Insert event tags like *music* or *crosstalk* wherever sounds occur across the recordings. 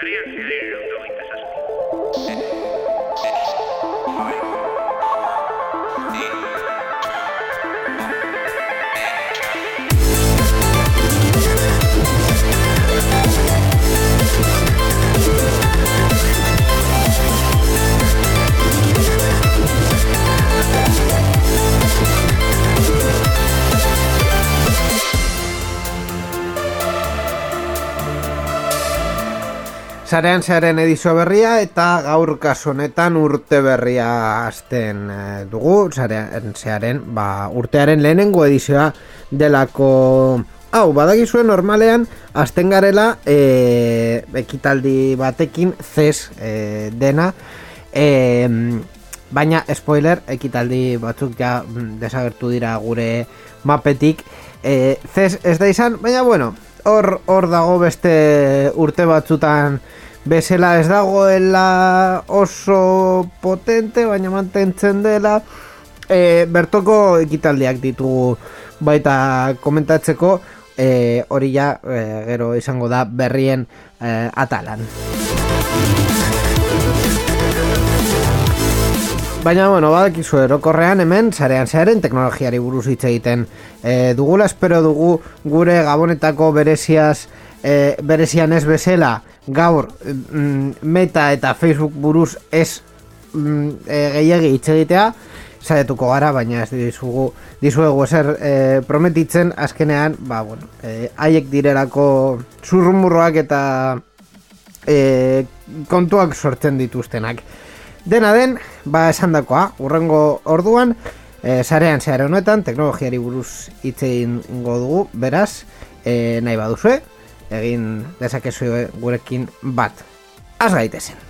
Sería el Cirillo, no Zarean zearen edizio berria eta gaur kasu honetan urte berria hasten eh, dugu. Zarean zearen ba, urtearen lehenengo edizioa delako. Hau, badakizuen normalean hasten garela e, ekitaldi batekin zez e, dena. E, Baina, spoiler, ekitaldi batzuk ja mm, desagertu dira gure mapetik. E, Zez ez da izan, baina bueno, hor, hor dago beste urte batzutan. Bezala ez dagoela oso potente, baina mantentzen dela. E, bertoko ekitaldiak ditugu baita komentatzeko. E, hori ja e, gero izango da berrien e, atalan Baina, bueno, badakizu erokorrean hemen, zarean zearen teknologiari buruz hitz egiten. E, dugula, espero dugu gure gabonetako bereziaz e, berezian ez bezala gaur mm, meta eta facebook buruz ez mm, e, gehiagi hitz egitea saietuko gara, baina ez dizugu dizuegu eser e, prometitzen azkenean, ba, bueno, e, haiek direrako zurrumurroak eta e, kontuak sortzen dituztenak dena den, ba esan dakoa, urrengo orduan e, zarean zehar honetan, teknologiari buruz hitz egin dugu, beraz, e, nahi baduzue, egin dezakezu gurekin bat. Az gaitezen.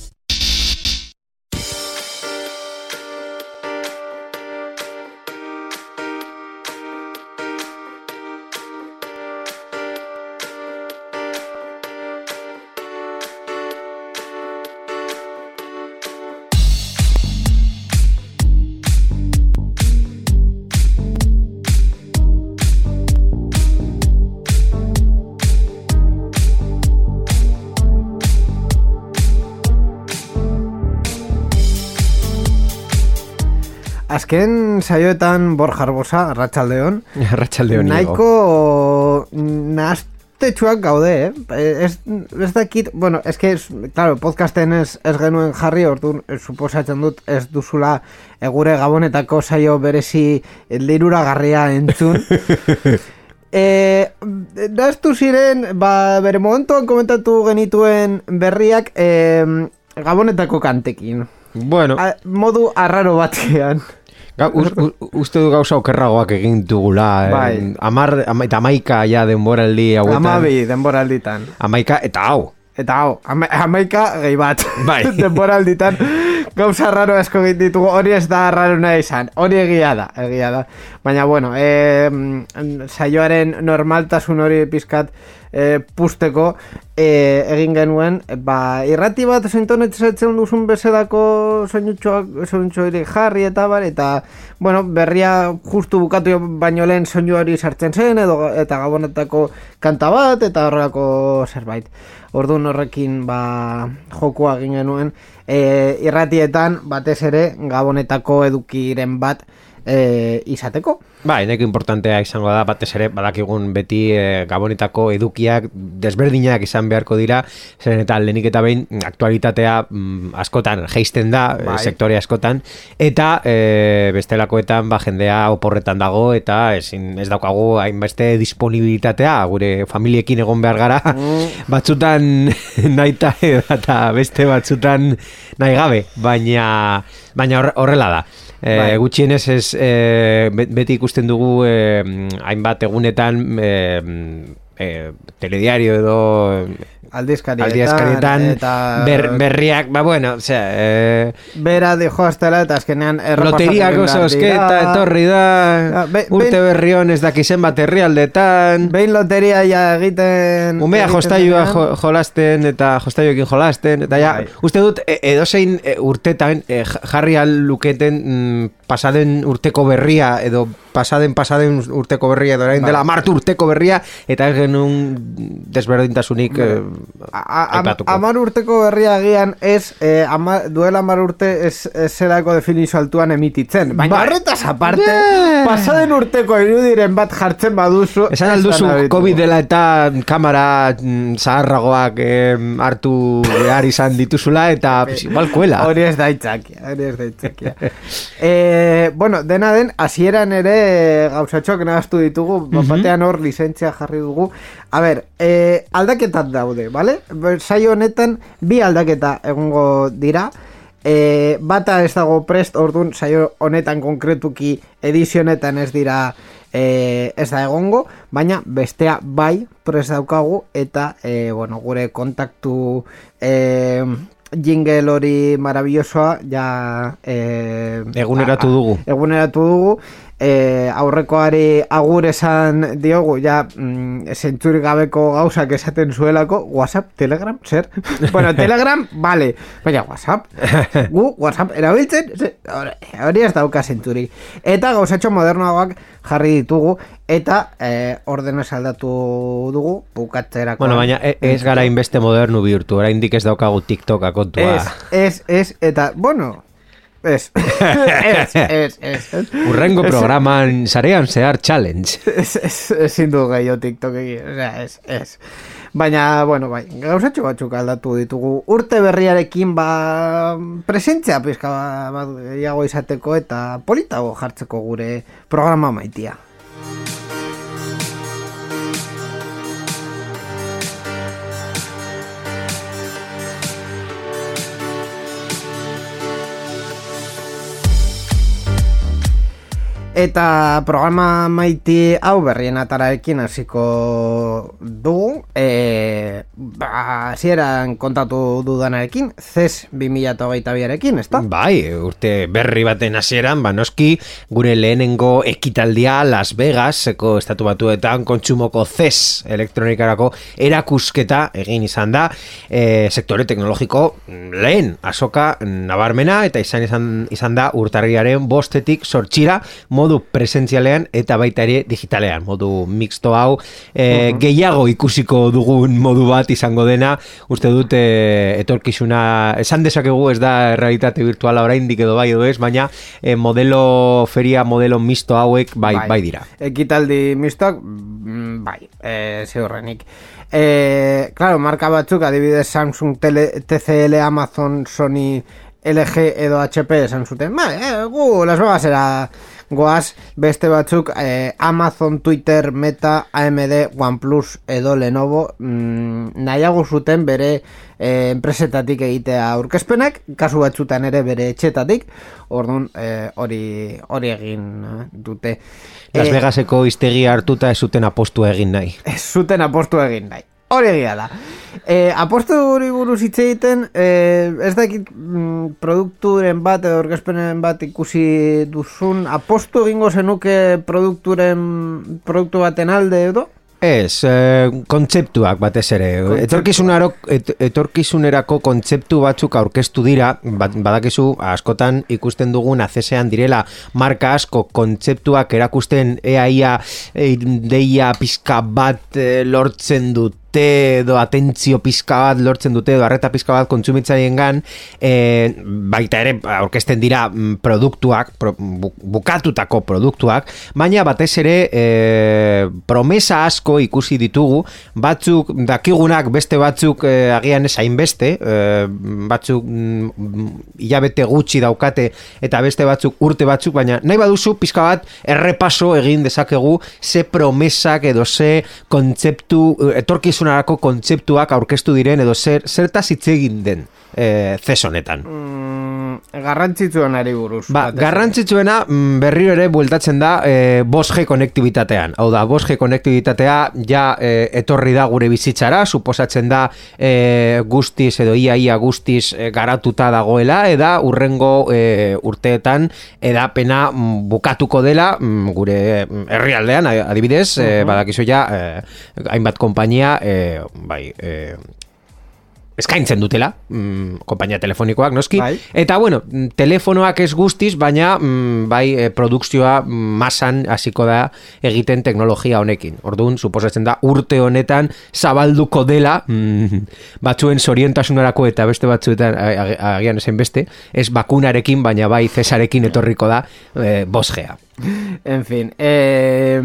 Azken saioetan Bor Jarbosa, Arratxaldeon. *laughs* Arratxaldeon. Naiko naztetxuak gaude, eh? Ez, ez dakit, bueno, ez que, claro, podcasten ez, ez genuen jarri, orduan, suposatzen dut, ez duzula egure gabonetako saio berezi lirura garria entzun. *laughs* E, Daztu ziren, ba, bere momentuan komentatu genituen berriak e, Gabonetako kantekin Bueno A, Modu arraro batean Ga, uste du gauza okerragoak egin dugula. Eh? Bai. Amar, eta amaika ja denboraldi hauetan. Amabi denboralditan. Amaika eta hau. Eta hau, amaika gehi bat. Bai. *laughs* denboralditan *laughs* gauza raro asko egin ditugu. Hori ez da raro nahi izan. Hori egia da, egia da. Baina bueno, e, saioaren normaltasun hori pizkat e, pusteko e, egin genuen ba, irrati bat sintonetzatzen duzun soinutxoak soinutxo jarri eta bar eta bueno, berria justu bukatu baino lehen soinu hori sartzen zen edo, eta gabonetako kanta bat eta horrelako zerbait orduan horrekin ba, jokua egin genuen e, irratietan batez ere gabonetako edukiren bat e, izateko. Ba, eneko importantea izango da, batez ere, badakigun beti e, gabonetako edukiak desberdinak izan beharko dira, zen eta lehenik eta behin aktualitatea mm, askotan geisten da, e, bai. sektore askotan, eta e, bestelakoetan ba, jendea oporretan dago, eta ezin, ez daukagu hainbeste disponibilitatea, gure familiekin egon behar gara, mm. *laughs* batzutan *laughs* nahi eta beste batzutan nahi gabe, baina, baina horrela da. E, Bai. Gutxienez ez e, beti ikusten dugu e, hainbat egunetan e, e, telediario edo Aldizkarietan, eta ber, berriak, ba bueno, osea, e, bera dijo hastela eta azkenean behar zozketa dira. etorri da, Ja, be- urte behin- berri hon ez dakizen bat herrialdetan, Behin loteria ja egiten... Umea denean, jo, jolasten eta jostailuekin jolasten eta ja, Bai. uste dut e, edozein e, urtetan e, jarri al luketen mm, pasaden urteko berria edo pasaden pasaden urteko berria edo orain Bai. dela martu urteko berria eta ez genuen desberdintasunik e, a- am- aipatuko. Amar urteko berria agian ez, eh, ama, duela amar urte ez, ez zelako definizio altuan emititzen. Baina Bai. horretaz aparte, Yeah. pasaden urteko irudiren bat jartzen baduzu... Esan alduzu. COVID dela eta kamera mm, zaharragoak em, hartu behar izan dituzula eta pues, *laughs* igual kuela. Hori ez da itzakia, hori ez da itzakia. *laughs* e, bueno, dena den, hasieran ere gauzatxoak nahaztu ditugu, Mhm. batean hor lizentzia jarri dugu. A ber, e, aldaketat daude, bale? Saio honetan bi aldaketa egongo dira. E, bata ez dago prest, orduan saio honetan konkretuki edizionetan ez dira e, ez da egongo, baina bestea bai prest daukagu eta e, bueno, gure kontaktu e, jingle hori marabillosoa ja e, Eguneratu a- a- dugu. eguneratu dugu e, aurrekoari agur esan diogu ja mm, zentzurik gabeko gauzak esaten zuelako whatsapp, telegram, zer? *laughs* bueno, telegram, vale baina whatsapp, *laughs* gu whatsapp erabiltzen, ze- hori ez dauka zentzurik eta gauzatxo modernoagoak jarri ditugu eta e, ordenez aldatu dugu bukatzerako Bueno, baina e- ez gara inbeste modernu bihurtu, oraindik ez daukagu TikToka kontua. ez, ez, ez, eta, bueno ez, ez, ez, ez, ez. Urrengo programan sarean zehar challenge. Ez, ez, ezin du gehiago TikTok egin, osea, ez, ez. Baina, bueno, bai, gauzatxo batzuk aldatu ditugu. Urte berriarekin, ba, presentzia pizka bat gehiago izateko eta politago jartzeko gure programa maitia. Eta programa maiti hau berrien ataraekin hasiko dugu e, ba, zieran kontatu dudanarekin CES 2022arekin, ezta? Bai, urte berri baten hasieran, ba noski gure lehenengo ekitaldia Las Vegaseko estatu batuetan kontsumoko CES elektronikarako erakusketa egin izan da e, sektore teknologiko lehen asoka nabarmena eta izan izan, izan da urtarriaren bostetik sortxira modu presentzialean eta baita ere digitalean, modu mixto hau. E, gehiago ikusiko dugun modu bat izango dena, uste dut e, etorkizuna, esan dezakegu ez da realitate virtuala oraindik edo bai edo ez, baina e, modelo feria, modelo misto hauek bai, bai, dira. Ekitaldi mistoak, mm, bai, e, ziurrenik. E, claro, marka batzuk, adibidez Samsung, tele, TCL, Amazon, Sony, LG edo HP esan zuten, ba, e, gu, Las Vegasera goaz, beste batzuk eh, Amazon, Twitter, Meta, AMD, OnePlus edo Lenovo mm, nahiago zuten bere eh, enpresetatik egitea aurkezpenak, kasu batzutan ere bere etxetatik, orduan eh, hori hori egin eh, dute. Las Eh, Vegaseko iztegi hartuta ez zuten apostu egin nahi. ez zuten apostu egin nahi. Hori egia da. E, apostu hori buruz hitz egiten, e, ez dakit mm, produkturen bat edo orkespenen bat ikusi duzun, apostu egingo zenuke produkturen, produktu baten alde edo? Ez, e, kontzeptuak batez ere. Et, etorkizunerako kontzeptu batzuk aurkeztu dira, bat, badakizu askotan ikusten dugun azesean direla marka asko kontzeptuak erakusten eaia e, deia pizka bat e, lortzen dut edo atentzio pizka bat lortzen dute edo arreta pizka bat kontsumitzaien gan e, baita ere aurkezten dira mm, produktuak pro, bu- bukatutako produktuak baina batez ere e, promesa asko ikusi ditugu. Batzuk dakigunak beste batzuk e, agian ez hainbeste e, batzuk mm, hilabete gutxi daukate eta beste batzuk urte batzuk baina nahi baduzu pizka bat errepaso egin dezakegu ze promesak edo ze kontzeptu etorkizun etorkizunarako kontzeptuak aurkeztu diren edo zer, zertaz hitz egin den e, zesonetan. Mm, garrantzitsuenari buruz. Ba, garrantzitsuena mm, berriro ere bueltatzen da e, 5G konektibitatean. Hau da, 5G konektibitatea ja e, etorri da gure bizitzara, suposatzen da e, guztiz edo ia ia guztiz e, garatuta dagoela, eda urrengo e, urteetan edapena mm, bukatuko dela mm, gure herrialdean, adibidez, e, badakizu ja, hainbat konpainia, e, bai, e, eskaintzen dutela, mm, konpainia telefonikoak noski, Bai. eta bueno, telefonoak ez guztiz, baina mm, bai e, produkzioa masan hasiko da egiten teknologia honekin. Orduan, suposatzen da urte honetan zabalduko dela mm, batzuen sorientasunerako eta beste batzuetan agian ezen beste, ez bakunarekin, baina bai zesarekin etorriko da e, bosgea. En fin, eh,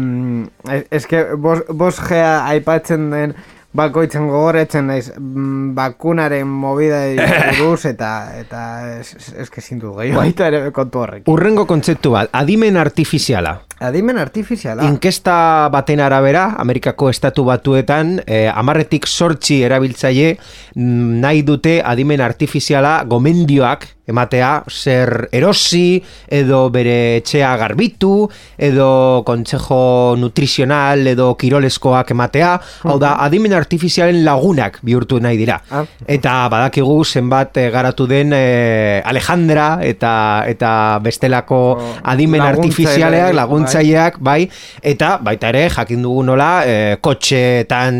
es que bos, bos gea aipatzen den bakoitzen gogoretzen naiz mm, bakunaren movida *laughs* buruz eta eta es, es, es que sintu gehiago baita ere kontu horrekin. Urrengo kontzeptu bat, adimen artifiziala. Adimen artifiziala. Inkesta baten arabera, Amerikako estatu batuetan, eh, amarretik sortzi erabiltzaile mm, nahi dute adimen artifiziala gomendioak ematea zer erosi edo bere etxea garbitu edo kontsejo nutrizional edo kiroleskoak ematea. Hau da adimen artifizialen lagunak bihurtu nahi dira. Ah. eta badakigu zenbat eh, garatu den eh, Alejandra eta eta bestelako Oh, adimen artifizialeak laguntzaileak bai. Eta baita ere jakin dugu nola eh, kotxeetan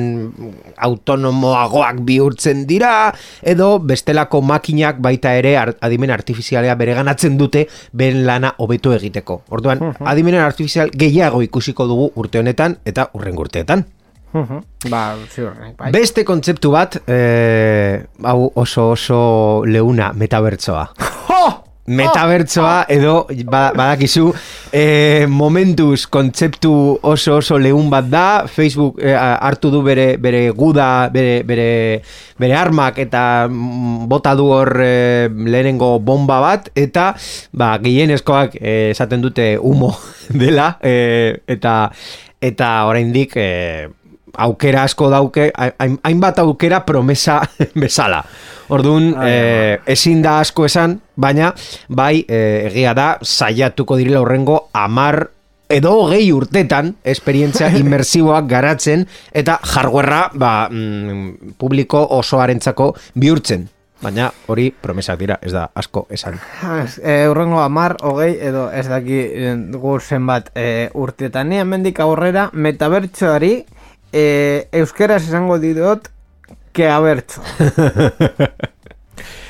autonomoagoak bihurtzen dira edo bestelako makinak baita ere adimen artifizialea bereganatzen dute ben lana hobeto egiteko. Orduan, adimen artifizial gehiago ikusiko dugu urte honetan eta urren urteetan. Mhm. Ba, ziurrenik, bai. Beste kontzeptu bat, eh, hau oso oso leuna metabertsoa. Metabertsoa edo ba- badakizu eh, momentuz kontzeptu oso oso leun bat da. Facebook eh, hartu du bere, bere guda bere, bere, bere armak eta mm, bota du hor eh, lehenengo bomba bat eta ba, gehienezkoak eh, esaten dute humo *laughs* dela eh, eta eta oraindik eh, aukera asko dauke, hain- hainbat aukera promesa *laughs* bezala. Orduan, eh, ezin da asko esan, baina bai eh, egia da saiatuko direla horrengo amar edo hogei urtetan esperientzia *laughs* inmersiboak garatzen eta hardwarea ba, mm, publiko osoarentzako bihurtzen. Baina hori promesak dira, ez da asko esan. E, urrengo amar, hogei, edo ez daki eh, gu zenbat e, urtetan. Ni hemendik aurrera metabertsoari e, euskeraz esango didot ke abertso. *laughs*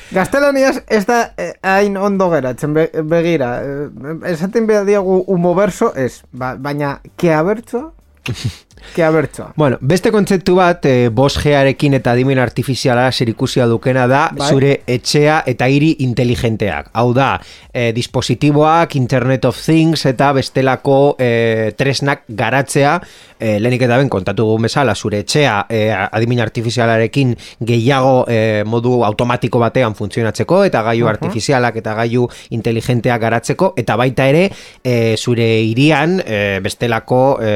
Gaztelaniaz ez da eh, hain ondo geratzen be, begira. Eh, esaten behar diagu humoberso ez, ba, baina ke abertso? *laughs* Ke abertsoa. Bueno, beste kontzeptu bat, e, 5G-arekin eta adimen artifiziala zerikusia dukena da Bai. zure etxea eta hiri inteligenteak. Hau da, e, dispositiboak, Internet of Things eta bestelako e, tresnak garatzea, e, lehenik eta ben kontatu dugun bezala, zure etxea e, adimen artifizialarekin gehiago e, modu automatiko batean funtzionatzeko eta gaiu artifizialak eta gaiu inteligenteak garatzeko eta baita ere e, zure irian e, bestelako e,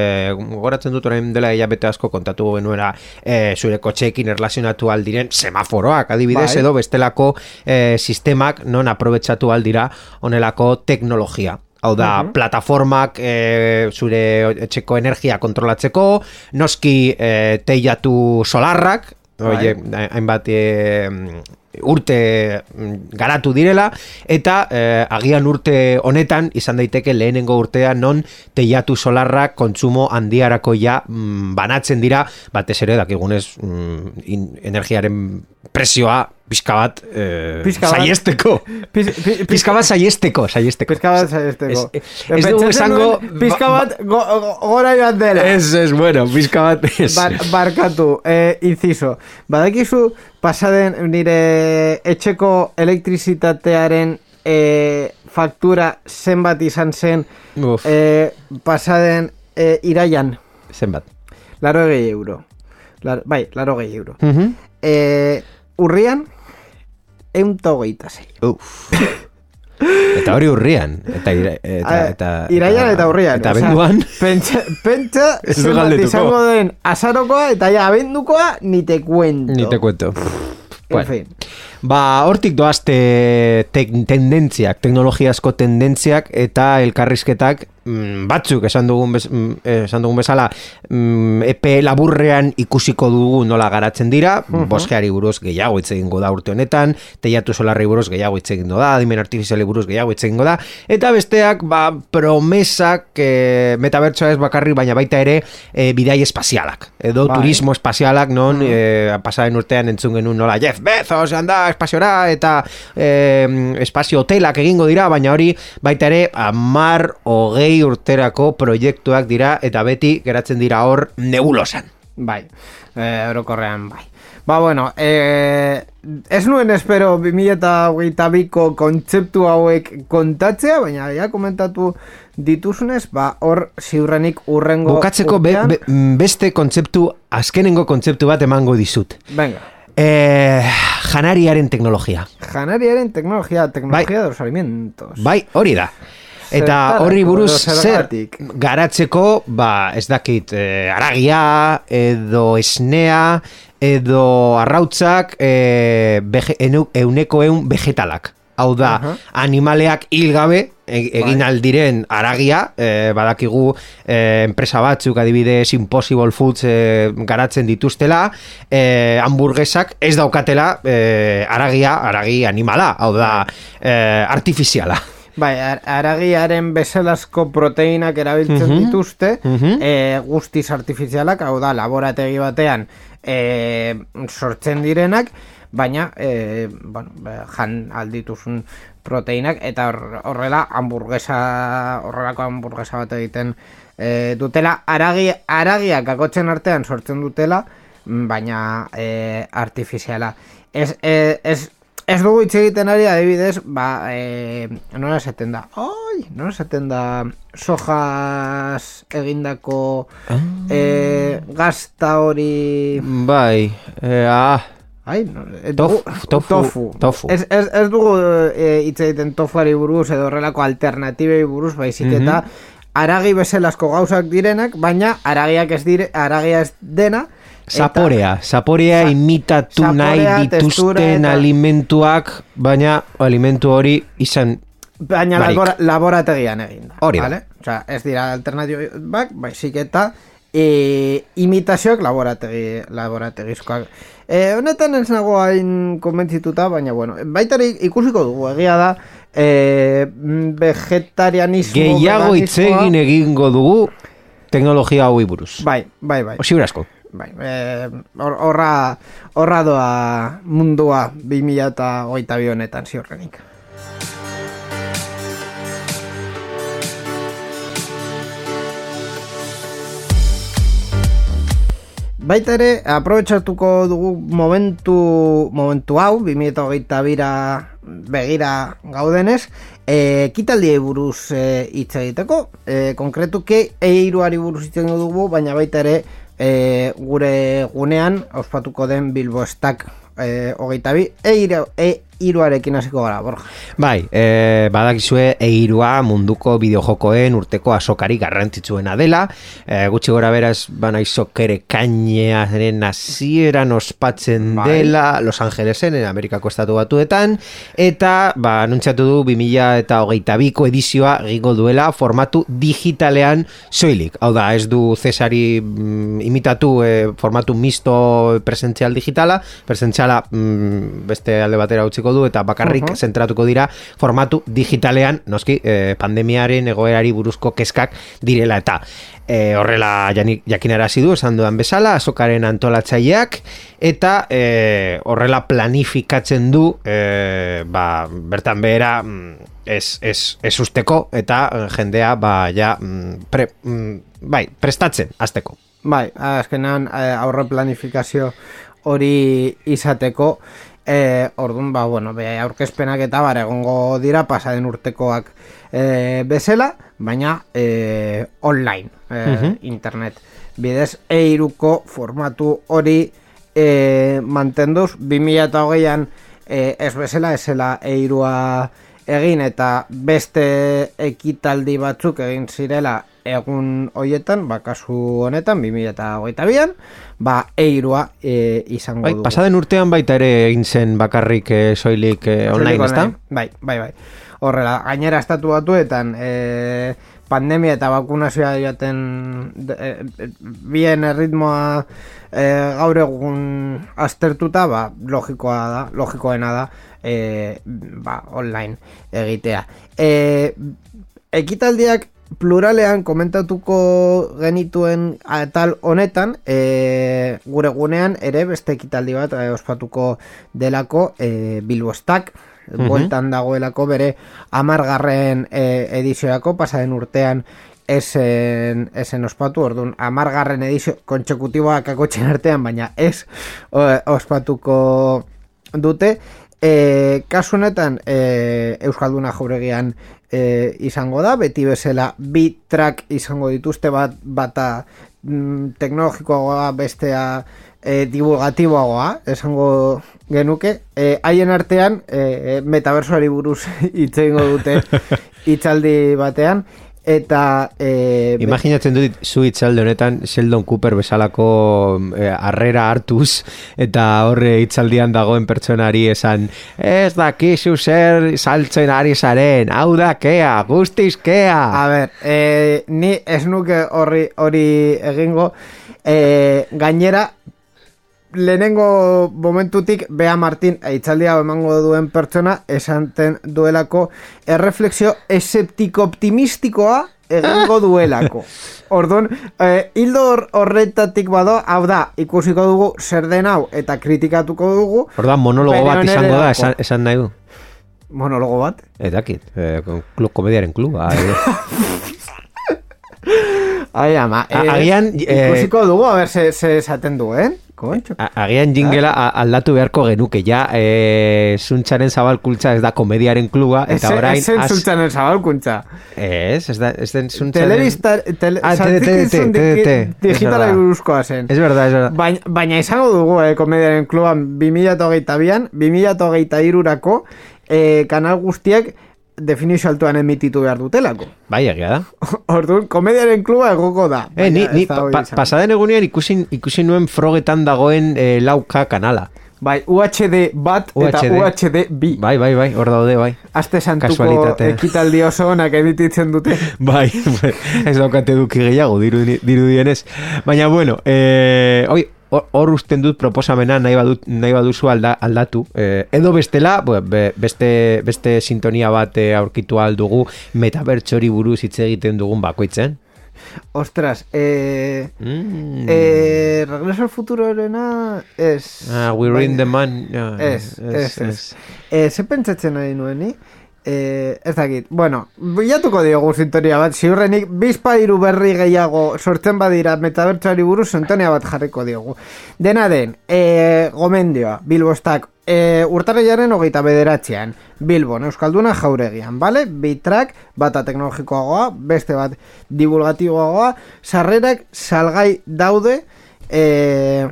goratzen dut orain dela hilabete asko kontatu genuela e, zure kotxeekin erlazionatu aldiren semaforoak adibidez Bai. edo bestelako e, sistemak non aprobetsatu aldira onelako teknologia Hau da, plataformak e, zure etxeko energia kontrolatzeko, noski e, teilatu solarrak, Bai. oie, hainbat e, urte mm, garatu direla eta eh, agian urte honetan izan daiteke lehenengo urtea non teiatu solarrak kontsumo handiarako ja mm, banatzen dira. Batez ere dakigunez mm, in, energiaren presioa pixka bat eh, saiesteko Pis, pi, pis, pixka bat saiesteko saiesteko Pizka bat zaizteko. Ez- ez dugu esango- Pizka ba- bat go, go, gora joan dela. Ez, ez, bueno, pixka bat ez. Bar, barkatu, eh, inciso. Badakizu, pasaden nire etxeko elektrizitatearen eh, faktura zenbat izan zen Uf, eh, pasaden eh, iraian. zenbat. Laro gehi euro. Lar, bai, laro gehi euro. Mhm. Eh, urrian, eunta hogeita zei. Uf. *laughs* Eta hori urrian. Eta, ira, eta, eta, Iraian eta urrian. Eta osea, benduan. Pentsa, pentsa *laughs* izango den azarokoa eta ja abendukoa ni te cuento. Ni te cuento. En Bueno. fin. Ba, hortik doazte tek, tendentziak, teknologiazko tendentziak eta elkarrizketak mm, batzuk esan dugun, bez, mm, esan dugun bezala mm, epe laburrean ikusiko dugu nola garatzen dira, boskeari buruz gehiago hitz egingo da urte honetan, teiatu solarri buruz gehiago hitz egingo da, adimen artifiziali buruz gehiago hitz egingo da, eta besteak ba, promesak e, metabertsoa ez bakarri, baina baita ere e, bidai espazialak, edo Bai. turismo espazialak non e, pasaren urtean entzun genuen nola Jeff Bezos handa espaziora eta e, espazio hotelak egingo dira, baina hori baita ere amar hogei urterako proiektuak dira eta beti geratzen dira hor nebulosan. Bai, eh, orokorrean bai. Ba, bueno, eh, ez nuen espero 2022ko kontzeptu hauek kontatzea, baina ja komentatu dituzunez, ba, hor ziurrenik urrengo Bukatzeko be, be, beste kontzeptu, azkenengo kontzeptu bat emango dizut. Venga, E, janariaren teknologia. janariaren teknologia, teknologia de los alimentos. Bai, hori da. Eta horri buruz zer garatzeko, ba, ez dakit, eh, aragia, edo esnea, edo arrautzak, eh, bege, euneko eun vegetalak. Hau da, Aha. animaleak hilgabe e- egin Bai. aldiren aragia, eh, badakigu eh, enpresa batzuk adibidez Impossible Foods eh, garatzen dituztela, eh, hamburguesak ez daukatela eh, aragia, aragi animala, hau da, eh, artifiziala. Bai, ar- aragiaren bezalazko proteinak erabiltzen Mhm. dituzte, Mhm. e, guztiz artifizialak, hau da, laborategi batean e, sortzen direnak, baina e, bueno, ba, jan aldituzun proteinak, eta hor- horrela hamburguesa, horrelako hamburguesa bat egiten e, dutela, aragi, aragiak akotzen artean sortzen dutela, mm, baina e, artifiziala. Ez, e, ez, ez dugu hitz egiten ari adibidez, ba, e, nola esaten da, oi, nola esaten da, sojas egindako e, gazta hori... Bai, eh, ah, Ai, no, e, Tofu, tofu, tofu. tofu. Ez, ez, ez dugu e, hitz egiten tofuari buruz edo horrelako alternatibei buruz, baizik Mhm. eta aragi bezalazko gauzak direnak, baina aragiak ez dire, aragia ez dena. Zaporea, zaporea Za- imitatu zaporea, nahi dituzten eta- alimentuak, baina alimentu hori izan Baina labora, laborategian egin da. Hori da. Vale? Osea, ez dira alternatibak, baizik eta e, imitazioak laborategi, laborategizkoak. E, honetan ez nago hain konbentzituta, baina bueno, baita ikusiko dugu, egia da, e, vegetarianismo... gehiago hitz veganismoa- egin egingo dugu teknologia hauei buruz. Bai, bai, bai. Osibrasko. Bai, e, hor- horra, horra doa mundua 2022 honetan ziurrenik. Baita ere, aprobetsatuko dugu momentu, momentu hau, 2022 bira begira gaudenez, e, kitaldiei buruz e, hitz egiteko, e, konkretuke eiruari buruz hitz dugu, baina baita ere e, gure gunean ospatuko den Bilbo Stack e, hogeita bi, eiru, e, iruarekin hasiko gara, Borja. Bai, e, badakizue eirua munduko bideojokoen urteko asokari garrantzitsuena dela. E, gutxi gora beraz, bana izokere kainearen hasieran ospatzen Bai. dela Los Angelesen, en Amerikako estatu batuetan, eta ba, anuntziatu du 2000 eta hogeita biko edizioa egingo duela formatu digitalean soilik. Hau da, ez du Cesari mm, imitatu e, formatu misto presentzial digitala, presentziala mm, beste alde batera utziko du eta bakarrik zentratuko dira formatu digitalean, noski, eh, pandemiaren egoerari buruzko kezkak direla eta eh, horrela jakinarazi du esan dudan bezala, azokaren antolatzaileak eta eh, horrela planifikatzen du eh, ba, bertan behera mm, ez, ez, ez usteko eta jendea ba, ja, mm, pre, mm, bai, prestatzen azteko. Bai, azkenean eh, aurre planifikazio hori izateko e, orduan, ba, bueno, be, aurkezpenak eta bar egongo dira pasaden urtekoak e, bezala, baina e, online, e, Mhm. internet bidez, eiruko formatu hori e, mantenduz, 2008an e, ez bezala, ezela eirua egin eta beste ekitaldi batzuk egin zirela egun hoietan, ba, kasu honetan, 2008an, ba, eirua e, izango bai, dugu. Pasaden urtean baita ere egin zen bakarrik e, soilik e, online, ez da? Bai, bai, bai. Horrela, gainera estatu batuetan, e, pandemia eta bakunazioa joaten e, e, bien erritmoa e, gaur egun aztertuta, ba, logikoa da, logikoena da, e, ba, online egitea. E, ekitaldiak pluralean komentatuko genituen atal honetan e, gure gunean ere beste ekitaldi bat e, ospatuko delako e, Bilbostak bueltan dagoelako bere amargarren e, edizioako pasaren urtean esen, esen ospatu, orduan amargarren edizio kontsekutiboak akotxen artean, baina ez ospatuko dute. E, kasu honetan e, Euskalduna jauregian e, izango da, beti bezala bi track izango dituzte bat bata mm, teknologikoagoa bestea e, divulgatiboagoa esango genuke e, haien artean e, metaversoari buruz *laughs* hitz egingo dute *laughs* hitzaldi batean eta e, Imaginatzen dut zu itzalde honetan Sheldon Cooper bezalako eh, harrera hartuz eta horre hitzaldian dagoen pertsonari esan ez dakizu zer saltzen ari zaren hau da kea, guztiz kea. A ber, e, ni ez nuke horri hori egingo. E, gainera lehenengo momentutik Bea Martin eitzaldia emango duen pertsona esanten duelako erreflexio eseptiko optimistikoa egingo *laughs* duelako. Orduan, eh, hildo hor- horretatik bado, hau da, ikusiko dugu zer den hau eta kritikatuko dugu Orduan monologo bat izango da esan, esan nahi du monologo bat. Ez dakit, eh, klub, komediaren kluba edo. *laughs* Ai, ama, A- agian, eh, ikusiko dugu, a ber, ze, ze esaten duen, kontxo. A- Agian jingela a- aldatu beharko genuke ja e, Zuntzaren zabalkultza ez da komediaren kluba Eta Eze- orain Ezen az- zultzen zabalkuntza. Ez, ez da, ez den zuntzaren Telebista, tele, Ah, TDT, zantzikizun TDT, digi- es digitala buruzkoa zen. Ez verdad, ez verdad Baina, baina izango dugu, eh, komediaren kluban 2022an, 2023rako eh, kanal guztiak definizio altuan emititu behar dutelako. Bai, egia da *laughs* Orduan, komediaren kluba egoko da. eh, Ni, ni pa, pa, pasaden egunean ikusi, ikusi nuen frogetan dagoen e, lauka kanala Bai, UHD bat eta UHD. UHD bi. Bai, bai, bai, hor daude, bai Aste santuko ekitaldi oso onak emititzen dute. *laughs* Bai, *laughs* ez daukate duki gehiago, dirudi- dirudienez. Baina, bueno, eh, oi, hor usten dut proposamena nahi, badut, nahi baduzu alda, aldatu. Eh, edo bestela, be- beste, beste sintonia bat eh, aurkitu aldugu metabertxori buruz hitz egiten dugun bakoitzen. Ostras, eh... Mm. Eh, Regreso al futurorena ez... ah, we're in baina- the man. ja, Ez, ez, ez. Eh, ze pentsatzen ari nuen ni? Eh, ez dakit, bueno, bilatuko diogu sintonia bat, ziurrenik bizpa hiru berri gehiago sortzen badira metabertsuari buruz sintonia bat jarriko diogu. Dena den, eh, gomendioa, Bilbostak, eh, urtarrilaren hogeita bederatzean, Bilbon, Euskalduna jauregian, bale? Bitrak, bata teknologikoagoa, beste bat divulgatiboagoa, sarrerak salgai daude, eh,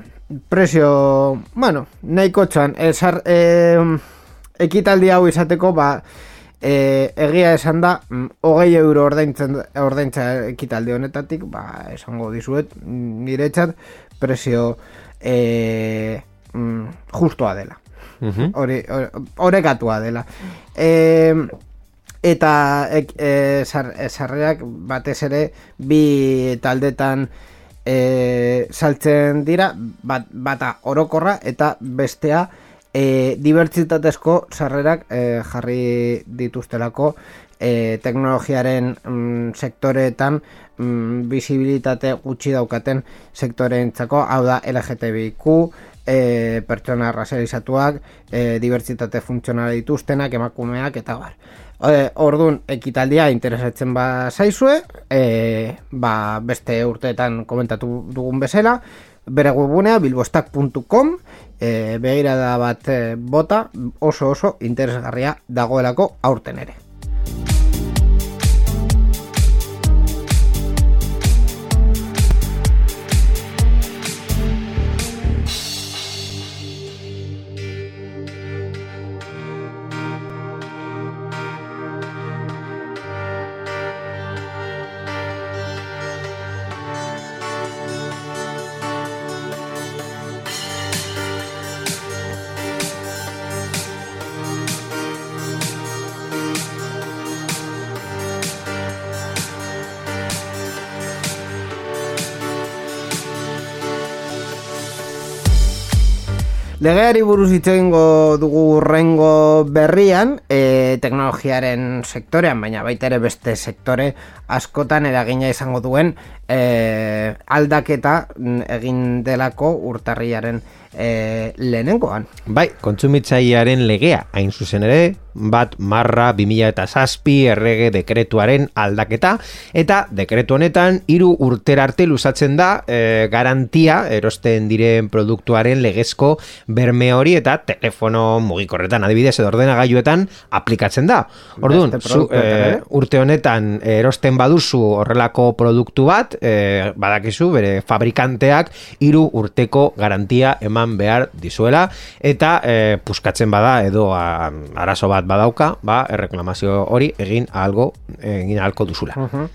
presio, bueno, nahiko txan, eh, sar, eh, ekitaldi hau izateko, ba, e, egia esan da, mm, hogei euro ordaintzen, ordaintza ekitaldi honetatik, ba, esango dizuet, mm, niretzat, presio e, mm, justoa dela. Mhm. Hori, hori- orekatua dela. E, eta e, e, sarrerak batez ere bi taldetan e, saltzen dira, bat, bata orokorra eta bestea e, dibertsitatezko sarrerak e, jarri dituztelako e, teknologiaren mm, sektoreetan mm, visibilitate gutxi daukaten sektoreentzako, hau da LGTBIQ, e, pertsona razializatuak, e, dibertsitate funtzionala dituztenak, emakumeak eta bar. E, ordun ekitaldia interesatzen ba zaizue, e, ba beste urteetan komentatu dugun bezala, bere webunea bilbostak.com e, begirada bat bota oso oso interesgarria dagoelako aurten ere. Legeari buruz hitz egingo dugu urrengo berrian, e, teknologiaren sektorean, baina baita ere beste sektore askotan eragina izango duen e, aldaketa mm, egin delako urtarriaren e, lehenengoan. Bai, kontsumitzailearen legea, hain zuzen ere, bat marra 2000 eta zazpi errege dekretuaren aldaketa, eta dekretu honetan hiru urtera arte luzatzen da e, garantia erosten diren produktuaren legezko berme hori eta telefono mugikorretan adibidez edo ordenagailuetan aplikatzen da. Orduan, zu, e, urte honetan erosten baduzu horrelako produktu bat, e, badakizu bere fabrikanteak hiru urteko garantia eman behar dizuela eta e, puskatzen bada edo a, arazo bat badauka, ba, erreklamazio hori egin algo egin alko duzula. Uh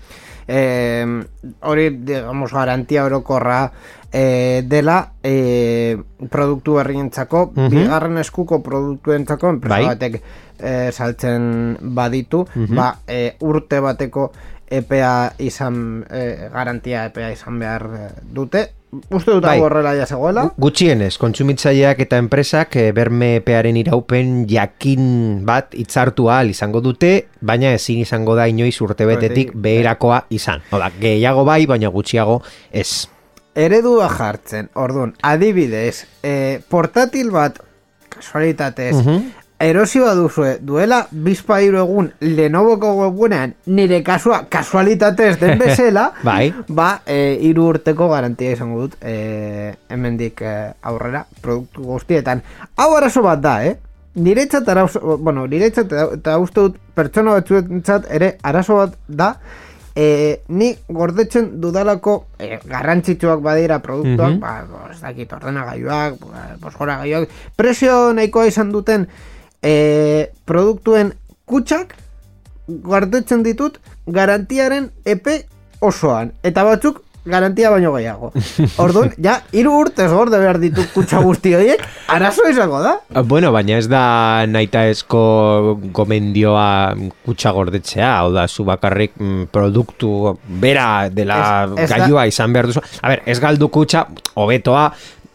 hori, digamos, garantia orokorra e, dela e, produktu herrientzako, uh bigarren eskuko produktuentzako, enpresa Bai. batek e, saltzen baditu, ba, e, urte bateko EPA izan, e, garantia EPA izan behar e, dute. Uste dut Bai. horrela ja zegoela. Gu- Gutxienez, kontsumitzaileak eta enpresak eh, berme pearen iraupen jakin bat hitzartu ahal izango dute, baina ezin izango da inoiz urtebetetik beherakoa izan. Oda, gehiago bai, baina gutxiago ez. Eredua jartzen, orduan, adibidez, e, portatil bat, kasualitatez, erosi baduzue, duela bizpa hiru egun Lenovoko webunean, nire kasua kasualitatez den *laughs* bezala, Bai. ba, e, hiru urteko garantia izango dut, e, hemendik e, aurrera, produktu guztietan. Hau arazo bat da, eh? Niretzat arazo, bueno, niretzat eta- uste dut pertsona batzuentzat ere arazo bat da, e, ni gordetzen dudalako e, garrantzitsuak badira produktuak, Mhm. ba, ba, ez dakit ordenagailuak, bosgora gailuak, presio nahikoa izan duten e, produktuen kutsak gordetzen ditut garantiaren epe osoan. Eta batzuk garantia baino gehiago. *laughs* Orduan, ja, hiru urtez gorde behar ditu kutsa guzti horiek, arazo izango da. Ah, Bueno, baina ez da naita esko gomendioa kutsa gordetzea, hau da, zu bakarrik mm, produktu bera dela Ez- ez da- gailua izan behar duzu. A ber, ez galdu kutsa, hobetoa,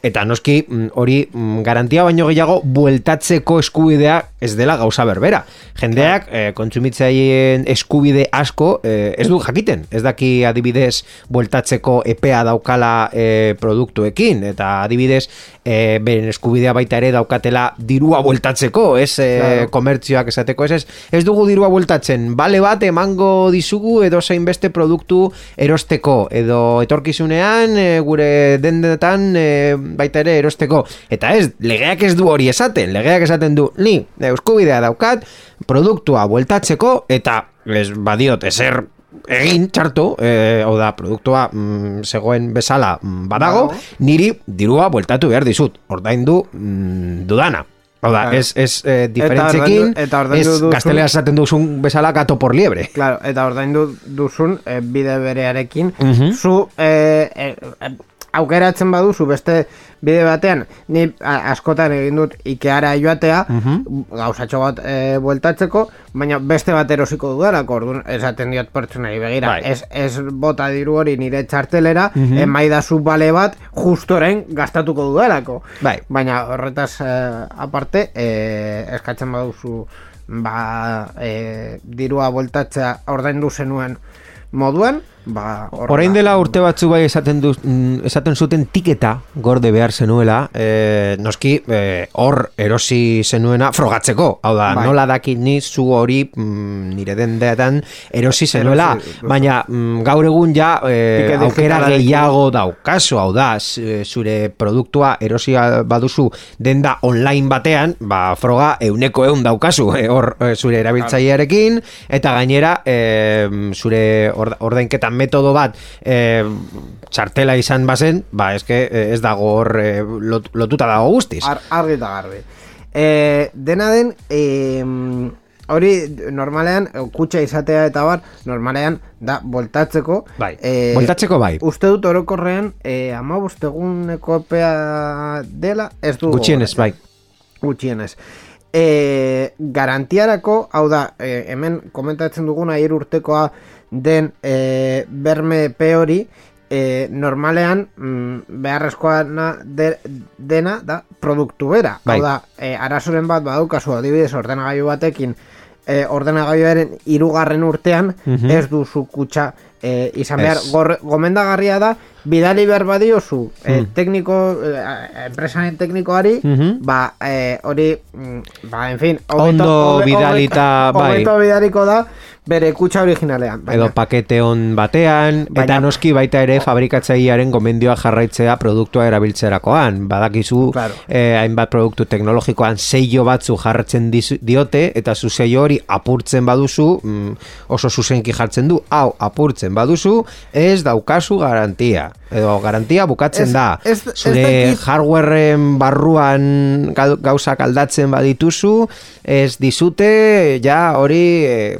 eta noski mm, hori mm, garantia baino gehiago bueltatzeko eskubidea ez dela gauza berbera. Jendeak eh, kontsumitzaileen eskubide asko eh, ez du jakiten. Ez daki adibidez bueltatzeko epea daukala eh, produktuekin eta adibidez eh, beren eskubidea baita ere daukatela dirua bueltatzeko, ez eh, Claro. komertzioak esateko ez, ez ez dugu dirua bueltatzen, bale bat emango dizugu edo zein beste produktu erosteko edo etorkizunean e, gure dendetan e, baita ere erosteko eta ez, legeak ez du hori esaten legeak esaten du, ni euskubidea daukat produktua bueltatzeko eta ez badiot ezer egin txartu, e, hau da, produktua mm, zegoen bezala mm, badago, niri dirua bueltatu behar dizut, ordaindu mm, dudana. Hau da, Claro. ez, ez eh, diferentzekin, eta ordaindu ez duzun- gaztelea esaten duzun bezala gato por liebre. Claro, eta ordaindu duzun e, bide berearekin, Mhm. zu e, e, e, aukeratzen baduzu beste bide batean, ni askotan egin dut Ikeara joatea, Mhm. gauzatxo bat e, bueltatzeko, baina beste bat erosiko dudalako, orduan esaten diot pertsonari begira, Bai. Mhm. ez, ez bota diru hori nire txartelera, emaidazu bale bat justoren gastatuko dudalako. Bai. Baina horretaz eh, aparte, eh, eskatzen baduzu ba, eh, dirua voltatzea ordaindu zenuen moduan, ba. Orain dela urte batzu bai esaten du, mm, esaten zuten tiketa gorde behar zenuela, e, noski eh, hor erosi zenuena frogatzeko. Hau da, Bai. nola dakit ni zu hori mm, nire dendetan erosi zenuela, Erosi baina mm, gaur egun ja e, aukera gehiago daukazu, hau da, zure produktua erosi baduzu denda online batean, ba, froga euneko eun daukazu, hor eh, zure erabiltzailearekin, eta gainera eh, zure orda- ordainketa metodo bat eh, txartela izan bazen, ba, eske eh, ez dago hor eh, lot- lotuta dago guztiz. Ar, argi eta garbi. E, dena den, e, hori normalean, kutxa izatea eta bar, normalean da voltatzeko. Bai, e, voltatzeko bai. Uste dut orokorrean, e, ama eguneko epea dela, ez du Gutxienez, bai. gutxienez. E, garantiarako, hau da, e, hemen komentatzen duguna hiru urtekoa den e, berme pe hori, e, normalean mm, beharrezkoa de, dena da produktu bera. Bai. Hau da, e, arazoren bat badaukazu adibidez ordenagailu batekin e, ordenagailuaren hirugarren urtean Mhm. ez duzu kutsa e, izan behar Gor, gomendagarria da bidali behar badiozu e, Hmm. tekniko e, enpresaren teknikoari Mhm. ba e, hori mm, ba en fin Ondo bidalita, *laughs* bai. bidaliko da bere kutsa originalean edo pakete on batean, eta Baina- noski baita ere fabrikatzailearen gomendioa jarraitzea produktua erabiltzerakoan. Badakizu Claro. eh, hainbat produktu teknologikoan seio batzu jarratzen diote, eta zu seio hori apurtzen baduzu, mm, oso zuzenki jartzen du, hau apurtzen baduzu, ez daukazu garantia. Edo garantia bukatzen Ez- da. ez- ez Zure dakit- hardwareen barruan gau- gauzak aldatzen badituzu, ez dizute, ja hori... Eh,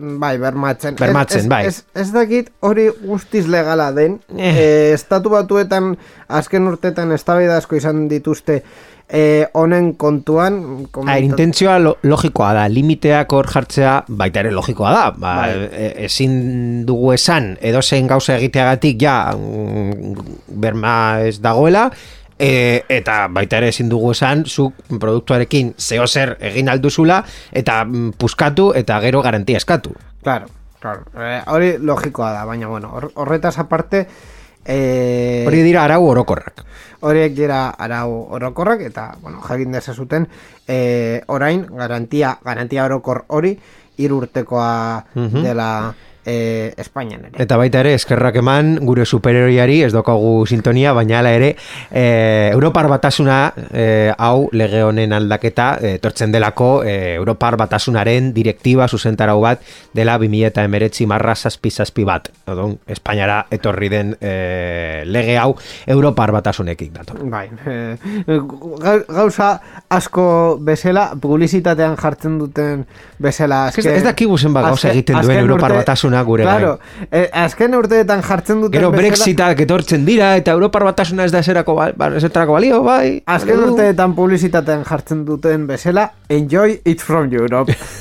Bai, bermatzen. Bermatzen, ez, ez, bai. Ez, ez dakit hori guztiz legala den. Eh. Eh. estatu batuetan, azken urtetan eztabaida asko izan dituzte eh, honen kontuan. A, komentat- intentzioa lo, logikoa da, limiteak hor jartzea baita ere logikoa da. Ba, Bai. e- ezin dugu esan, edozein gauza egiteagatik ja mm, berma ez dagoela, e, eta baita ere ezin dugu esan, zuk produktuarekin zeo zer egin alduzula, eta mm, puskatu eta gero garantia eskatu. Claro, claro. Eh, hori logikoa da, baina bueno, hor- horretaz aparte... Eh, Hori dira arau orokorrak. horiek dira arau orokorrak eta bueno, jakin dezazuten e, orain garantia garantia orokor hori hiru urtekoa dela e, Espainian ere. Eta baita ere, eskerrak eman gure superheroiari, ez dokagu sintonia, baina hala ere, e, Europar batasuna e, hau lege honen aldaketa e, tortzen delako e, Europar batasunaren direktiba zuzentarau bat dela 2000 eta emeretzi marra zazpi zazpi bat. Odon, Espainiara etorri den e, lege hau Europar batasunekin dator. Bai, e, gau- gauza asko bezala, publizitatean jartzen duten bezala. Ez, ez dakigu zenbat gauza azken- egiten duen azken Europar urte- batasuna gure Claro, eh, azken urteetan jartzen duten Gero bezala... Brexitak etortzen dira eta Europar batasuna ez da eserako, ba, ba, eserako balio, bai. Azken urteetan publizitatean jartzen duten bezala, enjoy it from Europe. *laughs*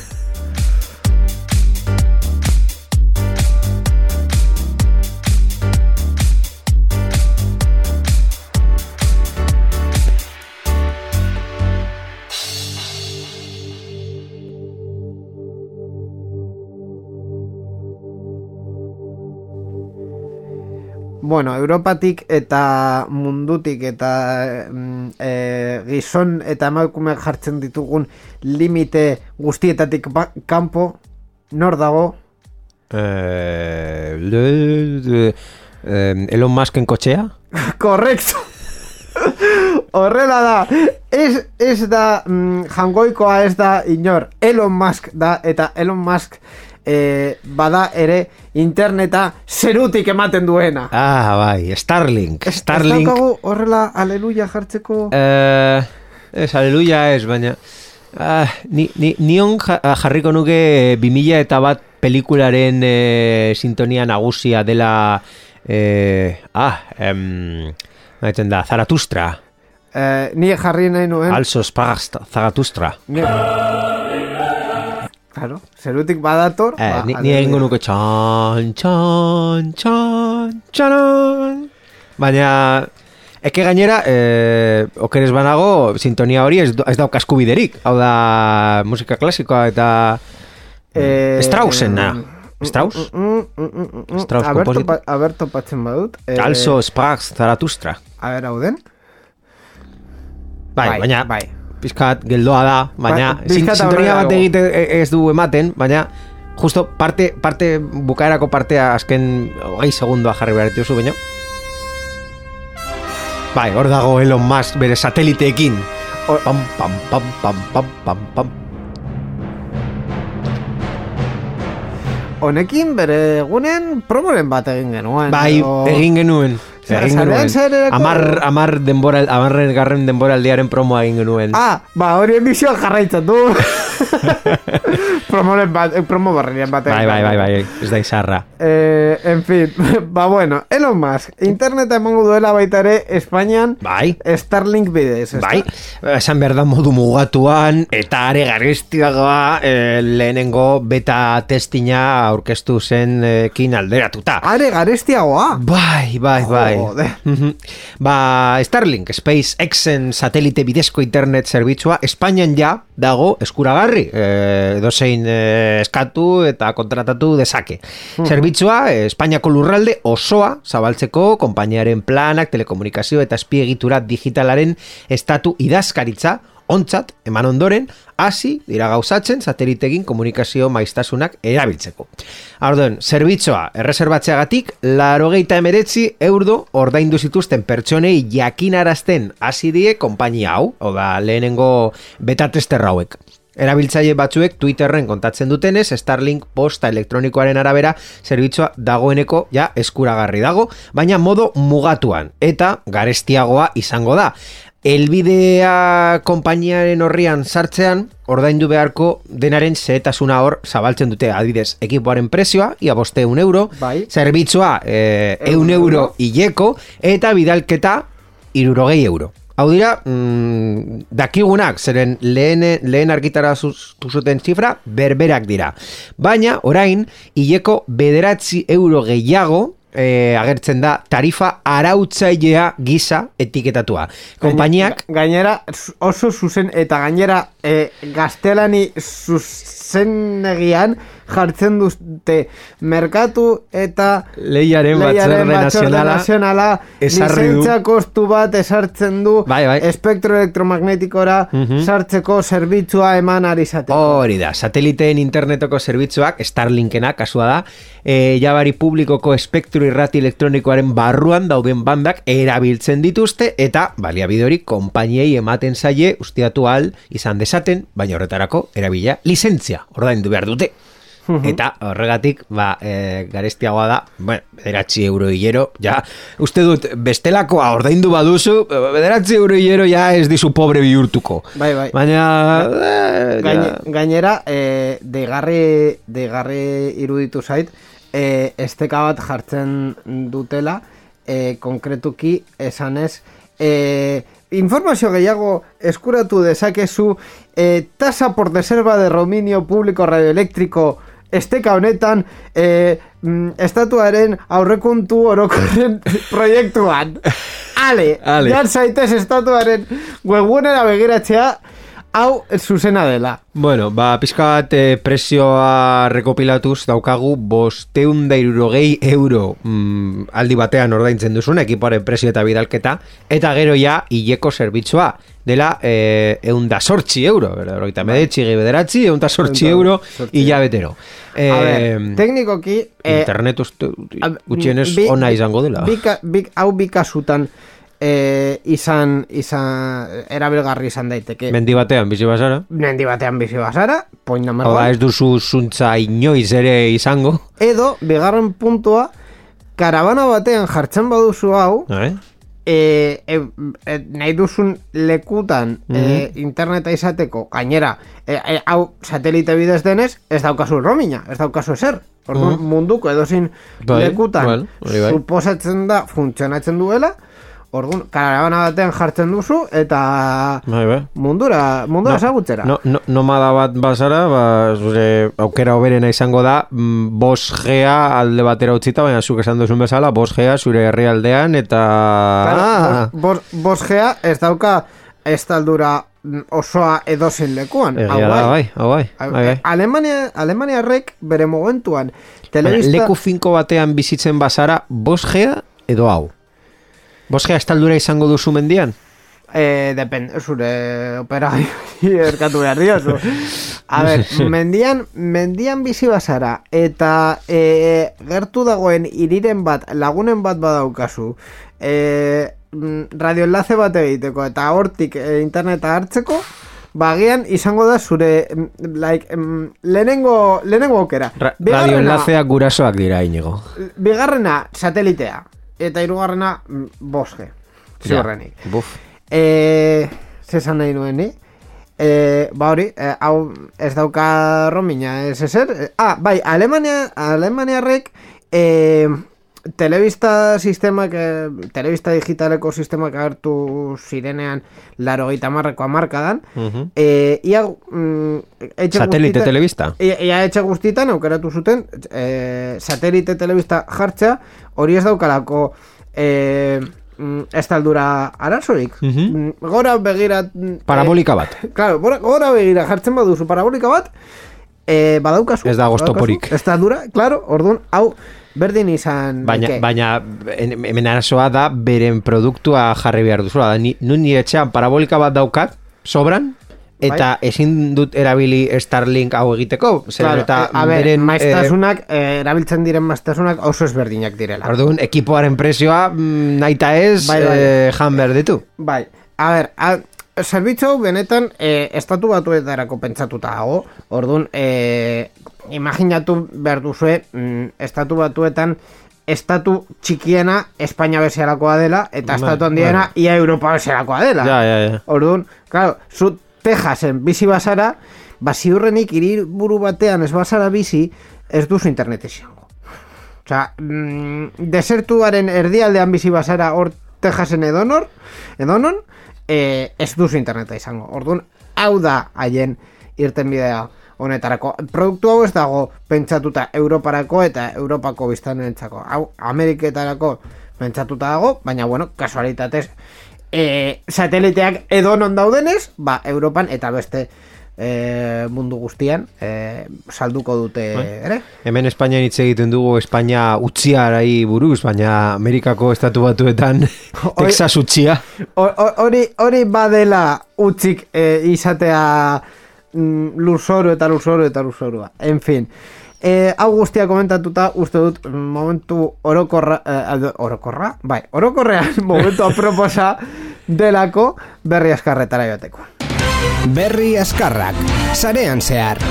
Bueno, Europatik eta mundutik eta e, gizon eta emakume jartzen ditugun limite guztietatik ba, kanpo nor dago? Eh, le- le- eh, Elon Musken kotxea? *laughs* Korrekto! Horrela da, ez, ez da mm, jangoikoa ez da inor, Elon Musk da, eta Elon Musk eh, bada ere interneta zerutik ematen duena. Ah, bai, Starlink. Ez- Ez Starlink. daukagu horrela aleluia jartzeko... Eh, ez, aleluia ez, baina... Ah, ni, ni, nion ja- jarriko nuke 2000 eta bat pelikularen eh, sintonia nagusia dela... Eh, ah, em, da, Zaratustra. Eh, ni jarri nahi nuen... Also Zaratustra. Ni... Claro, zerutik badator... Eh, ba, ni, ni egingo nuke txan, txan, txan, txanan. Baina, eke gainera, eh, okeres banago, sintonia hori ez, ez dauk askubiderik. Hau da, musika klasikoa eta... Eh, Straussena. Strauss? Mm, mm, mm, mm, mm. Strauss Aber topa- Aber topatzen badut. Eh, Also Sprax Zaratustra. A ber, hau den? Bai, Bai, baina bai. Pizkat geldoa da, baina Ba- sintonia bat egite e- ez du ematen, baina justo parte, parte bukaerako partea azken hogei segundoa jarri behar dituzu, baina Bai, hor dago Elon Musk bere sateliteekin. Hor- Pam, pam, pam, pam, pam, pam, pam. Honekin bere egunen promoren bat egin genuen. Bai, edo- egin genuen. Egin genuen. Amar, amar denbora, amarren garren denbora aldiaren promoa egin genuen. Ah, ba, hori emisio jarraitzen du. *laughs* Promoren bat, eh, promo barrien bat. Bai, bai, bai, bai, ez da izarra. Eh, en fin, *laughs* ba, bueno, Elon Musk, interneta emango duela baita ere Espainian, bai. Starlink bidez, ez Bai, esan behar da modu mugatuan, eta are garestiagoa eh, lehenengo beta testina aurkeztu zen eh, kin alderatuta. Are garestiagoa? Bai, bai, bai. Mhm. ba, Starlink, SpaceXen satelite bidezko internet zerbitzua, Espainian ja dago eskuragarri, eh, dozein eh, eskatu eta kontratatu dezake. Zerbitzua, eh, Espainiako lurralde osoa zabaltzeko konpainiaren planak, telekomunikazio eta espiegitura digitalaren estatu idazkaritza ontzat, eman ondoren, hasi dira gauzatzen satelitegin komunikazio maiztasunak erabiltzeko. Arduen, zerbitzua erreserbatzeagatik, larogeita emeretzi euro ordaindu zituzten pertsonei jakinarazten hasi die konpainia hau, oda lehenengo beta tester hauek. Erabiltzaile batzuek Twitterren kontatzen dutenez, Starlink posta elektronikoaren arabera zerbitzua dagoeneko ja eskuragarri dago, baina modo mugatuan eta garestiagoa izango da. Elbidea konpainiaren horrian sartzean, ordaindu beharko denaren zehetasuna hor zabaltzen dute adibidez ekipoaren prezioa, ia boste un euro, Bai. zerbitzua e, Eun eun euro euro. hileko, eta bidalketa irurogei euro. Hau dira, mm, dakigunak, zeren lehen, lehen argitara zuztu zuten zifra, berberak dira. Baina, orain, hileko bederatzi euro gehiago, eh, agertzen da tarifa arautzailea gisa etiketatua. Konpainiak, Ga- Gainera, oso zuzen, eta gainera, e, gaztelani zuzenegian jartzen dute merkatu eta Lehiaren batzorde nazionala nazionala lizentzia kostu bat esartzen du Bai, bai. espektro elektromagnetikora Mhm. sartzeko zerbitzua eman ari zateko. Hori da, sateliteen internetoko zerbitzuak, Starlinkena, kasua da, e, jabari publikoko espektro irrati elektronikoaren barruan dauden bandak erabiltzen dituzte eta baliabide hori konpainiei ematen zaie ustiatu ahal izan desaten, baina horretarako erabila lizentzia, ordaindu behar dute. Eta horregatik, ba, e, garestiagoa da, bueno, bederatzi euro hilero, ja, uste dut, bestelakoa ordaindu baduzu, bederatzi euro hilero ja ez dizu pobre bihurtuko. Bai, bai. Baina, eh, Gaine, ja. gainera, e, deigarri, deigarri iruditu zait, e, esteka bat jartzen dutela, e, konkretuki esanez, e, informazio gehiago eskuratu dezakezu e, tasa por reserva de dominio público radioelektriko esteka honetan e, mm, estatuaren aurrekontu orokorren *laughs* proiektuan. Ale, Ale. jan zaitez estatuaren webgunera begiratzea hau zuzena dela. Bueno, ba, pizka bat eh, presioa rekopilatuz daukagu bosteun da irurogei euro. Mm, aldi batean ordaintzen duzun ekipoaren presio eta bidalketa. Eta gero ja hileko zerbitzua dela eh, eun da sortzi euro berroita medetxi gehi bederatzi eun da sortzi. Eun da euro hilabetero eh, A ber, teknikoki... eh, internet uste, gutxienez ona izango dela. Bi, ka- bi, hau bi kasutan eh, izan, izan erabilgarri izan daiteke. mendi batean bizi bazara Mendi batean bizi bazara, poin Hau da namarra. ez duzu zuntza inoiz ere izango Edo, bigarren puntua, karabana batean jartzen baduzu hau, eh? e, e, e, nahi duzun lekutan Mhm. e, interneta izateko, gainera, e, e, hau satelite bidez denez, ez daukazu romina, ez daukazu ezer. Orduan, Mhm. munduko edozin Bai, lekutan hori bai. suposatzen da funtzionatzen duela, orduan, karabana batean jartzen duzu, eta Bai, bai. mundura, mundura ezagutzera. No, no, nomada bat bazara, ba, zure aukera hoberena izango da, mm, bos gea alde batera utzita, baina zuk esan duzun bezala, bos gea zure herrialdean, eta... Claro, Ah, bos, bos, bosgea ez dauka estaldura osoa edozen lekuan. Hau egia bai. bai, hau bai, bai, bai. Alemania, Alemaniarrek bere momentuan Baina, telebista... leku finko batean bizitzen bazara, bos gea edo hau? Bos gea estaldura izango duzu mendian? Eh, depende, zure opera *laughs* erkatu behar diozu. A ber, *laughs* mendian, mendian bizi bazara eta e, gertu dagoen iriren bat, lagunen bat badaukazu, e, mm, radioenlace bat egiteko eta hortik e, interneta hartzeko, bagian izango da zure mm, like, mm, lehenengo, lehenengo aukera. Ra radioenlaceak gurasoak dira inigo. Bigarrena, satelitea. Eta hirugarrena mm, bosge. Ziurrenik. Ja, Buf. E, zesan nahi nuen ni? E, ba hori, e, hau ez dauka romina, ez ezer? E, ah, bai, Alemania, Alemaniarrek e, telebista sistemak, e, telebista digitaleko sistemak agertu zirenean laro gaita marreko amarkadan, Mhm. e, ia, mm, etxe Satelite guztietan- telebista? Ia, ia etxe guztietan aukeratu zuten e, satelite telebista jartzea, hori ez daukalako e, mm, ez taldura arazorik. Mhm. Mm, Gora begira... mm, Parabolika bat. Eh, claro, gora, gora begira jartzen baduzu parabolika bat, e, badaukazu. Ez dago badaukazu. oztoporik. Ez taldura, claro, orduan, hau, berdin izan... Baina, daike. baina en- hemen arazoa da beren produktua jarri behar duzula. Da, ni, nun nire etxean parabolika bat daukat, sobran, eta ezin dut erabili Starlink hau egiteko. Zeren Claro, eta eh, a ber, beren, maiztasunak, eh, erabiltzen diren maiztasunak oso ezberdinak direla. eh, orduan, ekipoaren prezioa mm, naita ez Bai, bai. eh, jan behar ditu. Bai, a ber, a, zerbitzu benetan e, estatu batuetarako pentsatuta dago, orduan, e, imaginatu behar duzue, mm, estatu batuetan, estatu txikiena Espainia bezalakoa dela, eta Bai, estatu handiena bai. ia Europa bezalakoa dela. Ja, ja, ja. Orduan, claro, zu Texasen bizi bazara, ba ziurrenik hiriburu batean ez bazara bizi, ez duzu internet izango. Osea, mm, desertuaren erdialdean bizi bazara hor Texasen edonor, edonon, eh, ez duzu interneta izango. Orduan, hau da haien irten bidea honetarako. Produktu hau ez dago pentsatuta Europarako eta Europako biztanentzako. Hau Ameriketarako pentsatuta dago, baina bueno, kasualitatez e, sateliteak edonon daudenez, ba, Europan eta beste e, mundu guztian e, salduko dute ere. Hemen Espainian hitz egiten dugu Espainia utziarai buruz, baina Amerikako estatu batuetan *laughs* Texas utzia. Ho- ho- Hori hori badela utzik e, izatea mm, lurzoru eta lurzoru eta lurzorua. En fin. E, hau guztia komentatuta uste dut mm, momentu orokorra eh, orokorra? Bai, orokorrean *laughs* momentu aproposa delako berri askarretara joateko. Berri askarrak, sarean zehar.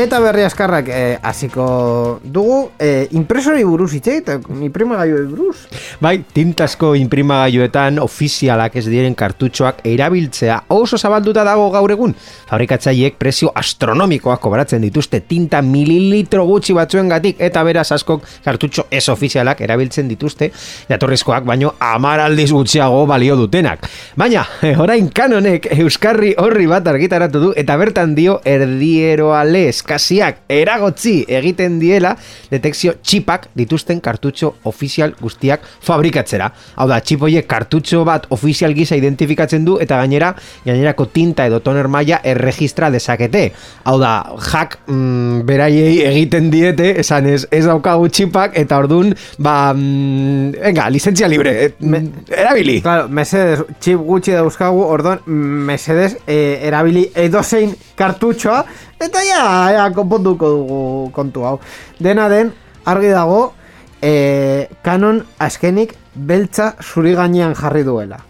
Eta berri askarrak eh, hasiko dugu eh, impresori buruz hitz eta imprimagailuei buruz. Bai, tintasko imprimagailuetan ofizialak ez diren kartutxoak erabiltzea oso zabalduta dago gaur egun. Fabrikatzaileek prezio astronomikoak kobratzen dituzte tinta mililitro gutxi batzuengatik eta beraz askok kartutxo ez ofizialak erabiltzen dituzte jatorrizkoak baino amar aldiz gutxiago balio dutenak. Baina, orain kanonek euskarri horri bat argitaratu du eta bertan dio erdieroale eskasiak eragotzi egiten diela detekzio txipak dituzten kartutxo ofizial guztiak fabrikatzera. Hau da, txip horiek kartutxo bat ofizial gisa identifikatzen du eta gainera gainerako tinta edo toner maila erregistra dezakete. Hau da, jak mm, beraiei egiten diete, esan ez, ez daukagu txipak eta ordun ba, mm, venga, lizentzia libre, eh, mm, erabili. Claro, mesedes, txip gutxi dauzkagu, ordon, mesedes, e, erabili edozein kartutxoa, eta ja, ja, konponduko dugu kontu hau. Dena den, argi dago, e, kanon azkenik beltza zuri gainean jarri duela.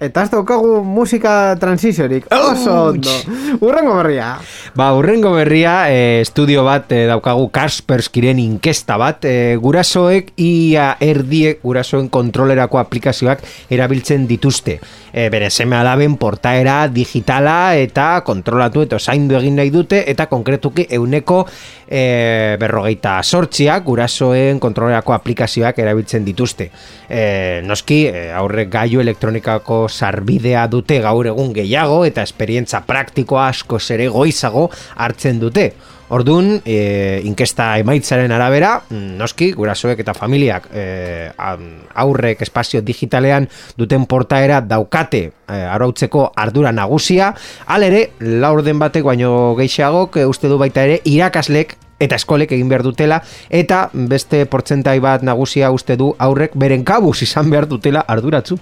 Eta ez daukagu musika transizorik, oso ondo. Urrengo berria. Ba, urrengo berria, e, estudio bat e, daukagu Kasperskyren inkesta bat, e, gurasoek ia erdiek gurasoen kontrolerako aplikazioak erabiltzen dituzte. E, bere seme alaben portaera digitala eta kontrolatu eta zaindu egin nahi dute eta konkretuki euneko e, berrogeita sortziak gurasoen kontrolerako aplikazioak erabiltzen dituzte. E, noski, e, aurrek gailu elektronikako sarbidea dute gaur egun gehiago eta esperientza praktikoa asko ere goizago hartzen dute. Ordun, e, inkesta emaitzaren arabera, mm, noski, gurasoek eta familiak e, aurrek espazio digitalean duten portaera daukate e, arautzeko ardura nagusia, alere, laurden batek baino gehiagok e, uste du baita ere irakaslek eta eskolek egin behar dutela, eta beste portzentai bat nagusia uste du aurrek beren kabuz izan behar dutela arduratzu.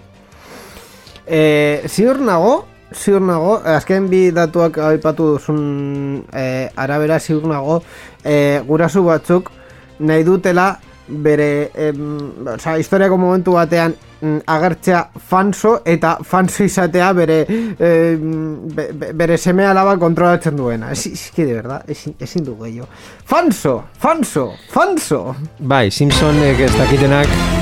E, ziur nago, ziur nago, azken bi datuak aipatu duzun e, arabera ziur nago, e, gurasu batzuk nahi dutela bere em, oza, historiako momentu batean mm, agertzea fanso eta fanso izatea bere em, be, be- bere seme alaba kontrolatzen duena. Ez, ez, de verdad, ezin, ezin du gehiago. Fanso, fanso, fanso. Bai, Simpsonek ez dakitenak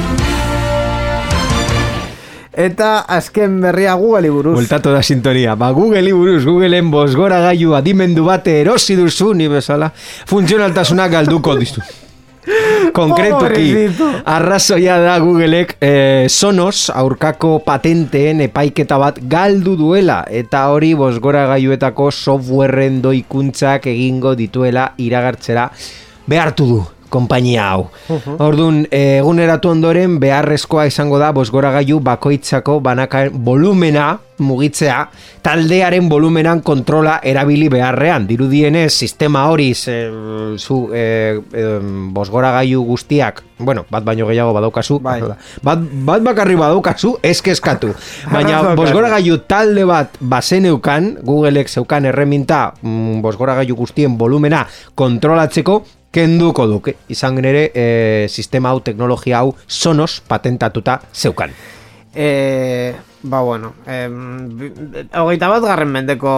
eta azken berria Google buruz Bultatu da sintonia. Ba, Google buruz, Googleen bosgora gaiu adimendu bate erosi duzu, ni bezala, funtzionaltasunak galduko dizu. *laughs* Konkretuki, arrazoia da Googleek eh, Sonos aurkako patenteen epaiketa bat galdu duela eta hori bosgora gaiuetako softwareen doikuntzak egingo dituela iragartzera behartu du konpainia hau. Orduan, eh, eguneratu ondoren beharrezkoa izango da bosgoragailu bakoitzako banaka volumena mugitzea taldearen volumenan kontrola erabili beharrean. Dirudienez, sistema hori ze, zu eh, eh, bosgoragailu guztiak, bueno, bat baino gehiago badaukazu, Bai. bat, bat bakarri badaukazu, eskeskatu. *laughs* Baina bosgoragailu talde bat bazeneukan, Googleek zeukan erreminta mm, bosgoragailu guztien volumena kontrolatzeko, kenduko duke. Izan ere, e, sistema hau, teknologia hau, sonos patentatuta zeukan. E, ba bueno bi- hogeita bat garren mendeko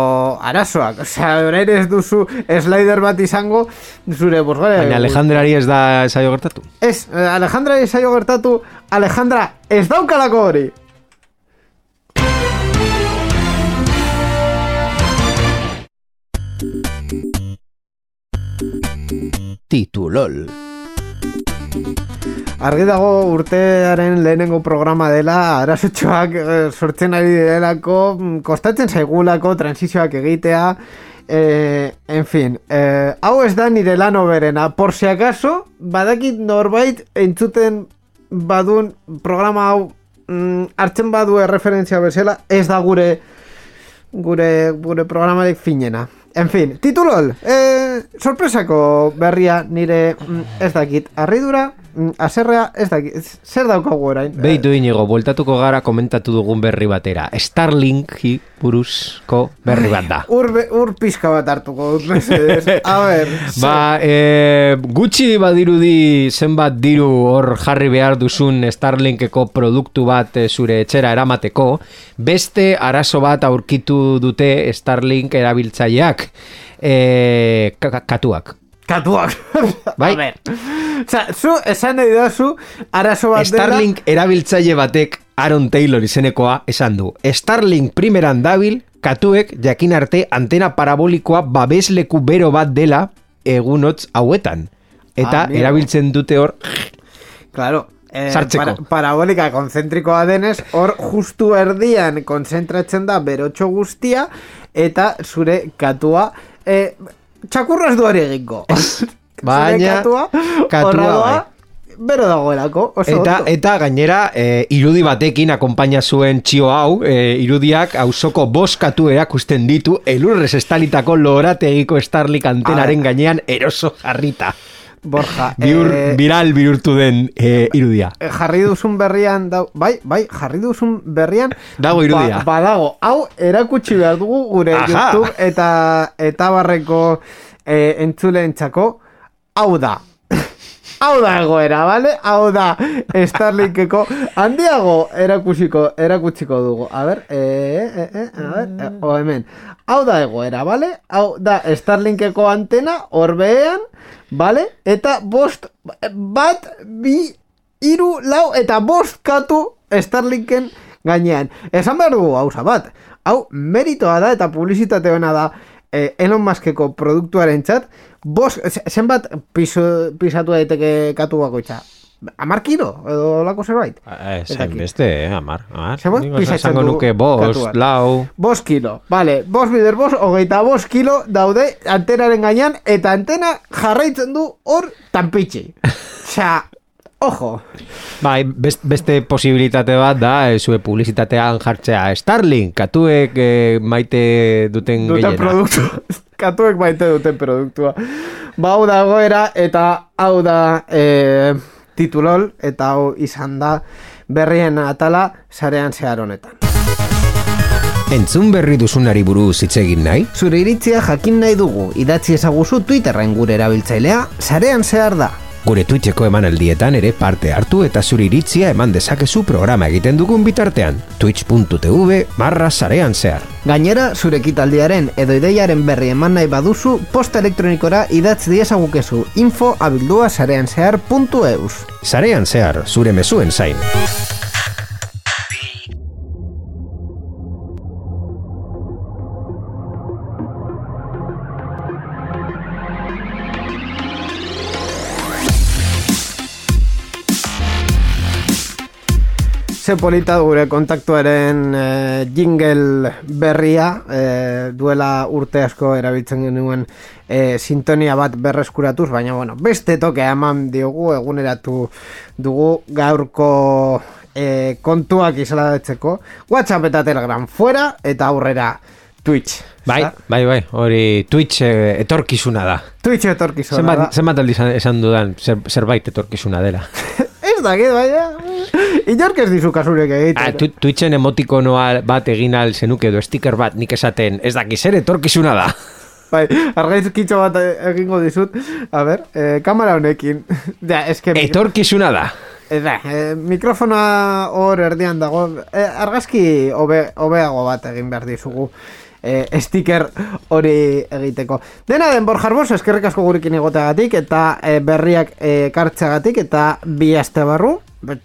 arazoak *laughs* osea, orain ez duzu slider bat izango zure bosgore Baina Alejandrari ez da saio gertatu. Ez, eh, Alejandra zaio gertatu Alejandra ez daukalako hori Titulol. Argi dago urtearen lehenengo programa dela arazotxoak eh, sortzen ari direlako mm, kostatzen zaigulako transizioak egitea eh, en fin eh, hau ez da nire lan oberena por si acaso badakit norbait entzuten badun programa hau mm, hartzen badu referentzia bezala ez da gure gure, gure programarik finena. En fin, titulol, eh, sorpresako berria nire mm, ez dakit, arridura, aserrea ez dakit, zer daukagu orain? Beitu inigo, bueltatuko gara komentatu dugun berri batera. Starlinki buruzko berri bat da. Ur, ur pixka bat hartuko dut, mesedez. A ber, *laughs* Ba, e, gutxi badirudi zenbat diru hor jarri behar duzun Starlinkeko produktu bat e, zure etxera eramateko, beste arazo bat aurkitu dute Starlink erabiltzaileak, e, ka- ka- katuak. Katuak. *laughs* Bai. A ber, Osa, zu esan nahi dazu, arazo bat dela, Starlink erabiltzaile batek Aaron Taylor izenekoa esan du. Starlink primeran dabil, katuek jakin arte antena parabolikoa babesleku bero bat dela egunotz hauetan. Eta Amigo. erabiltzen dute hor Claro. Eh, Sartzeko. para, parabolika konzentrikoa denez, hor justu erdian konzentratzen da berotxo guztia, eta zure katua eh, txakurra ez du hori egingo. *laughs* Baina, katua, katua bai. bero dagoelako. Oso Eta ondo. eta gainera e, irudi batekin akonpaina zuen txio hau, e, irudiak auzoko boskatu erakusten ditu elurrez estalitako lorategiko Starlink antenaren Ah. gainean eroso jarrita. Borja, Bihur, eh, viral bihurtu den e, irudia. eh, jarri duzun berrian dau, bai, bai, jarri duzun berrian Dago irudia. Ba, badago, hau erakutsi behar dugu gure Aha. YouTube eta eta barreko eh, entzuleentzako hau da. Hau da egoera, bale? Hau da Starlinkeko handiago erakutsiko, erakutsiko dugu. A ber, eh, eh, eh, a ber, eh, o hemen. Hau da egoera, bale? Hau da Starlinkeko antena, orbean, bale? Eta bost, bat, bi, iru, lau, eta bost katu Starlinken gainean. Esan behar dugu gauza bat. Hau, meritoa da eta publizitate hona da eh, Elon Muskeko produktuaren txat, bost, ze- zenbat piso, pisatu daiteke katu bakoitza? Amar kilo, edo lako zerbait? Eh, Ez dakit. beste, eh, amar. amar. Zenbat pisatzen du nuke bost, katuak? lau. Bost kilo, vale, bost bider bost, hogeita bost kilo daude antenaren gainean, eta antena jarraitzen du hor tanpitxi. *laughs* Osea, ojo. Bai, best, beste posibilitate bat da, e, zue publizitatean jartzea Starlink, katuek e, maite duten, duten gehiena. produktu *laughs* katuek baite duten produktua. Ba hau da egoera eta hau da e, titulol eta hau izan da berrien atala sarean zehar honetan. Entzun berri duzunari buruz hitz egin nahi? zure iritzia jakin nahi dugu. Idatzi ezaguzu Twitterren gure erabiltzailea sarean zehar da Gure Twitcheko emanaldietan ere parte hartu eta zuri iritzia eman dezakezu programa egiten dugun bitartean. Twitch.tv marra sarean zehar. Gainera, zure ekitaldiaren edo ideiaren berri eman nahi baduzu, posta elektronikora idatz diesagukezu info abildua sarean zehar.eus. Sarean zehar, zure mezuen zain. Ze polita gure kontaktuaren e, jingle berria e, duela urte asko erabiltzen genuen e, sintonia bat berreskuratuz, baina bueno, beste toke eman diogu eguneratu dugu gaurko e, kontuak izalatzeko WhatsApp eta Telegram fuera eta aurrera Twitch. Bai, bai, bai, hori Twitch eh, etorkizuna da. Twitch etorkizuna Zenbat, da. zenbat aldiz esan dudan zer, zerbait etorkizuna dela. *laughs* Ez da, baina... *laughs* Inork ez dizu kasurek egiten. Ah, tu, Twitchen emotikonoa bat egin al zenuke edo sticker bat nik esaten ez daki zer etorkizuna da. *laughs* Bai, argaizkitxo bat egingo dizut. A ber, eh, kamera honekin. *laughs* Ja, eske... Etorkizuna da. Ez da, eh, mikrofonoa hor erdian dago. Eh, argazki hobe, hobeago bat egin behar dizugu. Eh, sticker hori egiteko. Dena den Borja Arbos, eskerrik asko gurekin egoteagatik eta eh, berriak eh, kartzeagatik eta bi aste barru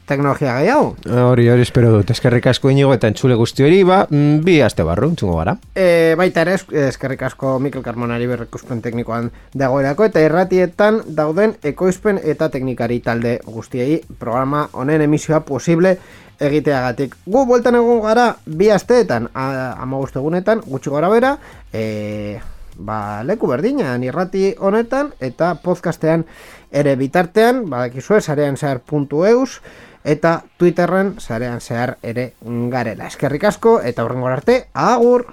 teknologia gehiago. Hori, hori espero dut. Eskerrik asko inigo eta entzule guzti hori, ba, mm, bi aste barru, entzungo gara. E, baita ere, es- eskerrik asko Mikel Carmonari berrekuspen teknikoan dagoerako eta erratietan dauden ekoizpen eta teknikari talde guztiei programa honen emisioa posible egiteagatik. Gu bueltan egon gara bi asteetan, ama egunetan, gutxi gara bera, e, ba, leku berdinan irrati honetan eta podcastean ere bitartean, badakizue, sarean zehar.eus, eta Twitterren sarean zehar ere garela. Eskerrik asko eta horrengor arte, agur!